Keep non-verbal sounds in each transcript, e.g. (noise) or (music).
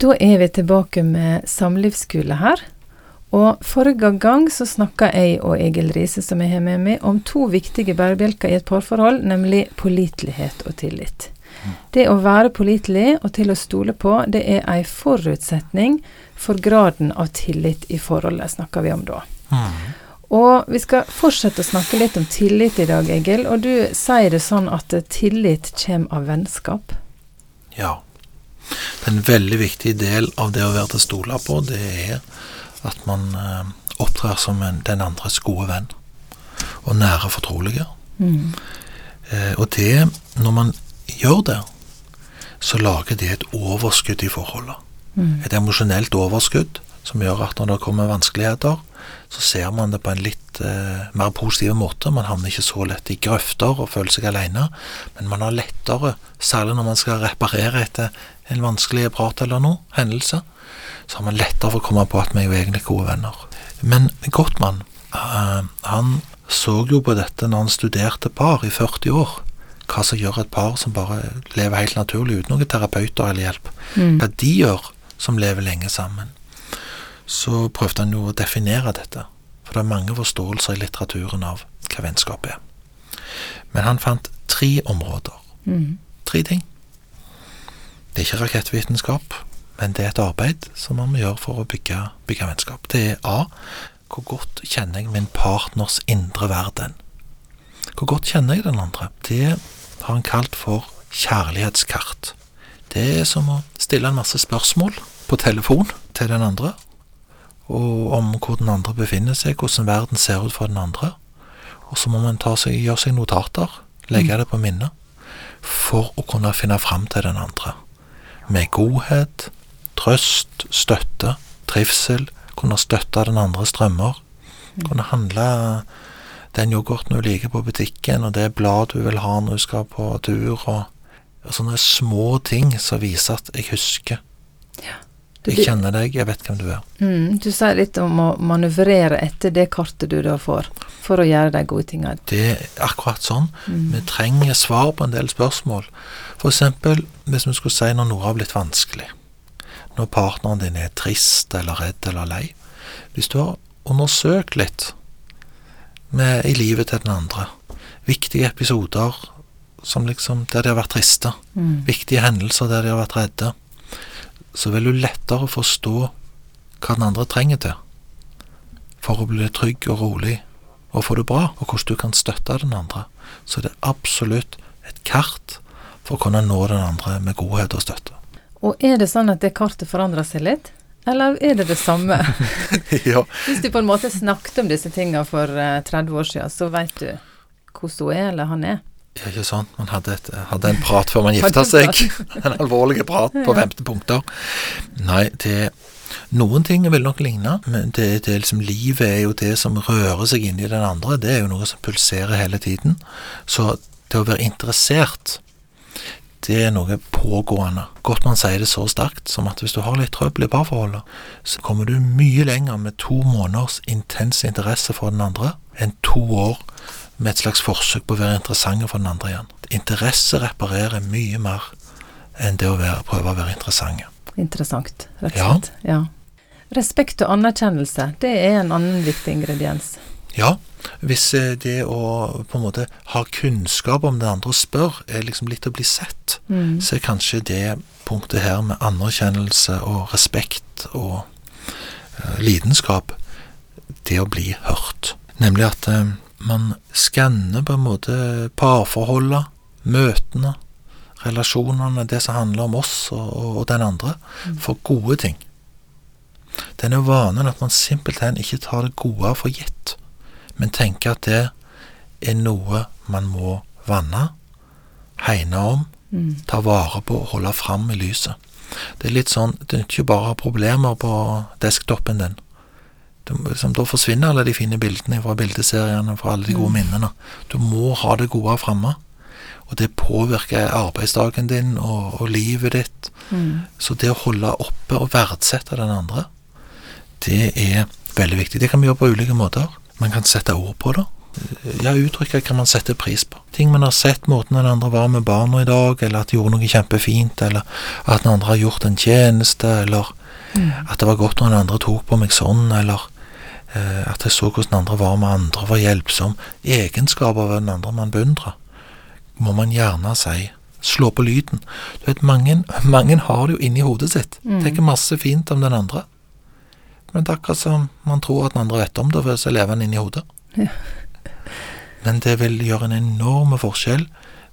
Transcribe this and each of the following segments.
Da er vi tilbake med samlivsskole her. Og forrige gang så snakka jeg og Egil Riise, som jeg har med meg, om to viktige bærebjelker i et parforhold, nemlig pålitelighet og tillit. Det å være pålitelig og til å stole på, det er en forutsetning for graden av tillit i forholdet, snakker vi om da. Og vi skal fortsette å snakke litt om tillit i dag, Egil. Og du sier det sånn at tillit kommer av vennskap. Ja. Det er en veldig viktig del av det å være til å stole på, det er at man eh, opptrer som en, den andres gode venn. Og nære fortrolige. Mm. Eh, og det, når man gjør det, så lager det et overskudd i forholdet. Mm. Et emosjonelt overskudd som gjør at når det kommer vanskeligheter, så ser man det på en litt eh, mer positiv måte. Man havner ikke så lett i grøfter og føler seg alene, men man har lettere, særlig når man skal reparere etter en vanskelig prat eller noe, hendelse, så har man lettere for å komme på at vi er jo egentlig gode venner. Men Gottmann, eh, han så jo på dette når han studerte par i 40 år. Hva som gjør et par som bare lever helt naturlig uten noen terapeuter eller hjelp. Mm. Hva de gjør som lever lenge sammen. Så prøvde han jo å definere dette. For det er mange forståelser i litteraturen av hva vennskap er. Men han fant tre områder. Mm. Tre ting. Det er ikke rakettvitenskap, men det er et arbeid som man må gjøre for å bygge, bygge vennskap. Det er A. Hvor godt kjenner jeg min partners indre verden? Hvor godt kjenner jeg den andre? Det har han kalt for kjærlighetskart. Det er som å stille en masse spørsmål på telefon til den andre, og om hvor den andre befinner seg, hvordan verden ser ut for den andre. Og så må man seg, gjøre seg notater, legge det på minnet, for å kunne finne fram til den andre. Med godhet, trøst, støtte, trivsel, kunne støtte den andres drømmer. Kunne handle den yoghurten du liker på butikken, og det bladet du vil ha når du skal på tur, og, og sånne små ting som viser at jeg husker. Du, Jeg kjenner deg, jeg vet hvem du er. mm, du sier litt om å manøvrere etter det kartet du da får, for å gjøre de gode tingene. Det er akkurat sånn. Mm. Vi trenger svar på en del spørsmål. Eksempel hvis vi skulle si når noe har blitt vanskelig. Når partneren din er trist eller redd eller lei. Hvis du har undersøkt litt med, i livet til den andre, viktige episoder som liksom, der de har vært triste, Mm. viktige hendelser der de har vært redde, så vil du lettere forstå hva den andre trenger til for å bli trygg og rolig og få det bra, og hvordan du kan støtte den andre. Så det er absolutt et kart for å kunne nå den andre med godhet og støtte. Og er det sånn at det kartet forandrer seg litt? Eller er det det samme? (laughs) ja, Hvis du på en måte snakket om disse tingene for eh, 30 år siden, så vet du hvordan hun er, eller han er. Det er ikke sånn. Man hadde, et, hadde en prat før man gifta seg. (laughs) En alvorlig prat på 15 punkter. Nei, det Noen ting vil nok ligne, men det, det liksom, livet er jo det som rører seg inni den andre. Det er jo noe som pulserer hele tiden. Så det å være interessert, det er noe pågående. Godt man sier det så sterkt som at hvis du har litt trøbbel i parforholdet, så kommer du mye lenger med to måneders intens interesse for den andre enn to år med et slags forsøk på å være interessante for den andre igjen. Interesse reparerer mye mer enn det å være, prøve å være interessante. Interessant, rett og slett. Ja. Respekt og anerkjennelse, det er en annen viktig ingrediens. Ja, hvis eh, det å på en måte ha kunnskap om den andre og spør, er liksom litt å bli sett, Mm. så er kanskje det punktet her med anerkjennelse og respekt og eh, lidenskap det å bli hørt. Nemlig at eh, man skanner på en måte parforholdet, møtene, relasjonene, det som handler om oss og, og, den andre, for gode ting. Den er vanen at man simpelthen ikke tar det gode for gitt, men tenker at det er noe man må vanne, hegne om, Mm. ta vare på og holde fram i lyset. Det er litt sånn, det nytter ikke bare å ha problemer på desktopen din. Du, liksom, da forsvinner alle de fine bildene fra bildeseriene, fra alle de gode minnene. Du må ha det gode framme. Og det påvirker arbeidsdagen din og, og livet ditt. Mm. Så det å holde oppe og verdsette den andre, det er veldig viktig. Det kan vi gjøre på ulike måter. Man kan sette ord på det. ja, uttrykket kan man sette pris på. Ting man har sett, måten den andre var med barna i dag, eller at de gjorde noe kjempefint, eller at den andre har gjort en tjeneste, eller Mm. at det var godt når den andre tok på meg sånn, eller at jeg så hvordan andre var med andre, var hjelpsom. Egenskaper ved den andre man beundrer, må man gjerne si. Slå på lyden. Du vet, mange, mange har det jo inni hodet sitt. Mm. Tenker masse fint om den andre. Men det er akkurat som man tror at den andre vet om det, for så lever den inni hodet. Ja. Men det vil gjøre en enorm forskjell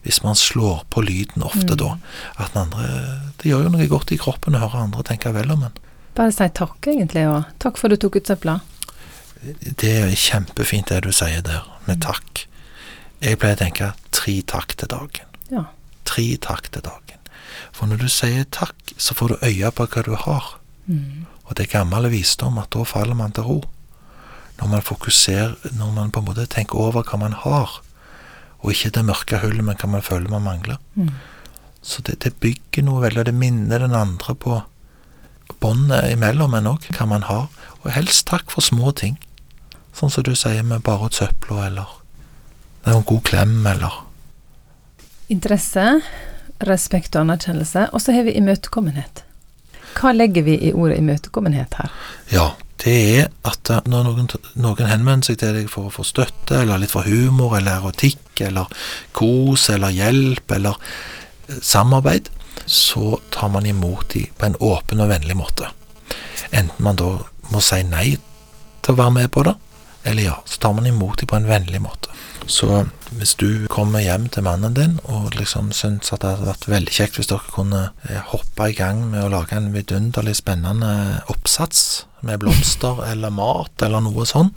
hvis man slår på lyden ofte Mm. da. At den andre Det gjør jo noe godt i kroppen å høre andre tenke vel om en. Bare si takk, egentlig, og takk for at du tok ut søpla. Det er kjempefint det du sier der, med takk. Jeg pleier å tenke tre takk til dagen. Ja. Tre takk til dagen. For når du sier takk, så får du øye på hva du har. Mm. Og det er gammel visdom at da faller man til ro. Når man fokuserer, når man på en måte tenker over hva man har, og ikke det mørke hullet, men hva man føler man mangler. Mm. Så det, det bygger noe veldig, og det minner den andre på båndet imellom en òg, hva man har. Og helst takk for små ting. Sånn som du sier med bare ut søpla, eller er en god klem, eller Interesse, respekt og anerkjennelse. Og så har vi imøtekommenhet. Hva legger vi i ordet imøtekommenhet her? Ja, det er at eh, når noen, noen henvender seg til deg for å få støtte, eller litt for humor, eller erotikk, eller kos, eller hjelp, eller eh, samarbeid, så tar man imot dem på en åpen og vennlig måte. Enten man da må si nei til å være med på det, eller ja, så tar man imot dem på en vennlig måte. Så hvis du kommer hjem til mannen din og liksom syns at det hadde vært veldig kjekt hvis dere kunne eh, hoppe i gang med å lage en vidunderlig spennende oppsats med blomster (laughs) eller mat eller noe sånn,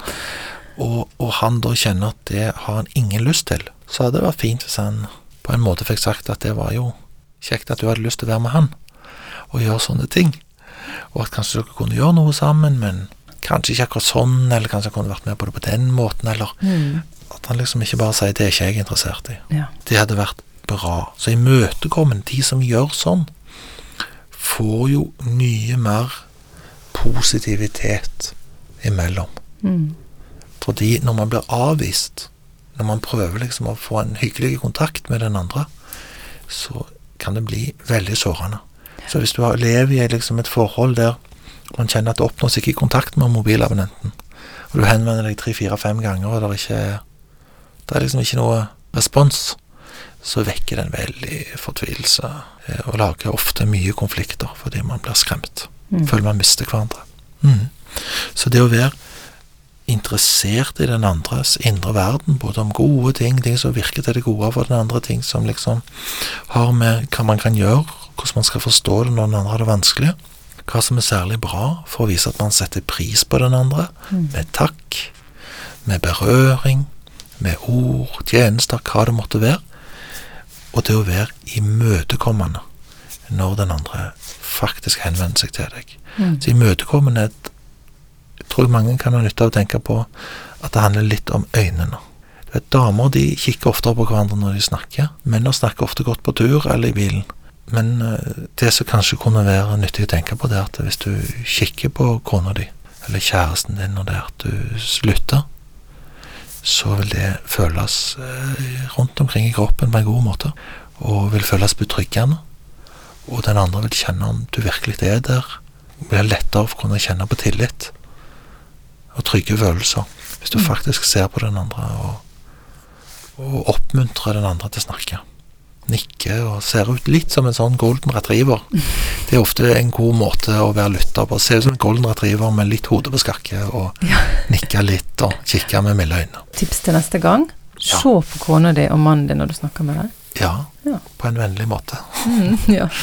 og, og han da kjenner at det har han ingen lyst til, så hadde det vært fint hvis han på en måte fikk sagt at det var jo kjekt at du hadde lyst til å være med han og gjøre sånne ting, og at kanskje dere kunne gjøre noe sammen, men kanskje ikke akkurat sånn, eller kanskje han kunne vært med på det på den måten, eller at han liksom ikke bare sier 'det er ikke jeg interessert i'. Ja. Det hadde vært bra. Så imøtekommen, de som gjør sånn, får jo mye mer positivitet imellom. Mm. Fordi når man blir avvist, når man prøver liksom å få en hyggelig kontakt med den andre, så kan det bli veldig sårende. Så hvis du lever i liksom et forhold der man kjenner at det oppnås ikke kontakt med mobilabonnenten, og du henvender deg tre-fire-fem ganger, og det er ikke Det er liksom ikke noe respons, så vekker det en veldig fortvilelse, eh, og lager ofte mye konflikter fordi man blir skremt. Mm. Føler man mister hverandre. Mm. Så det å være interessert i den andres indre verden, både om gode ting, ting som virker til det gode for den andre, ting som liksom har med hva man kan gjøre, hvordan man skal forstå det når den andre har det vanskelig, hva som er særlig bra for å vise at man setter pris på den andre, Mm. med takk, med berøring, med ord, tjenester, hva det måtte være, og det å være imøtekommende når den andre faktisk henvender seg til deg. Mm. Så imøtekommenhet tror jeg mange kan ha nytte av å tenke på at det handler litt om øynene. Vet, Damer de kikker oftere på hverandre når de snakker. Menn snakker ofte godt på tur eller i bilen. Men eh, det som kanskje kunne være nyttig å tenke på, det er at hvis du kikker på kona di, eller kjæresten din, og det er at du slutter, så vil det føles eh, rundt omkring i kroppen på en god måte, og vil føles betryggende. Og den andre vil kjenne om du virkelig er der. Det blir lettere for å kunne kjenne på tillit og trygge følelser. Hvis du Mm. faktisk ser på den andre og, og oppmuntrer den andre til å snakke. Nikke og ser ut litt som en sånn golden retriever. (laughs) Det er ofte en god måte å være lytter på. Se ut som en golden retriever med litt hode på skakke og (laughs) Ja. nikke litt og kikke med milde øyne. Tips til neste gang. Ja. Se på kona di og mannen din når du snakker med dem. Ja, Ja. på en vennlig måte. Mm, ja. (laughs)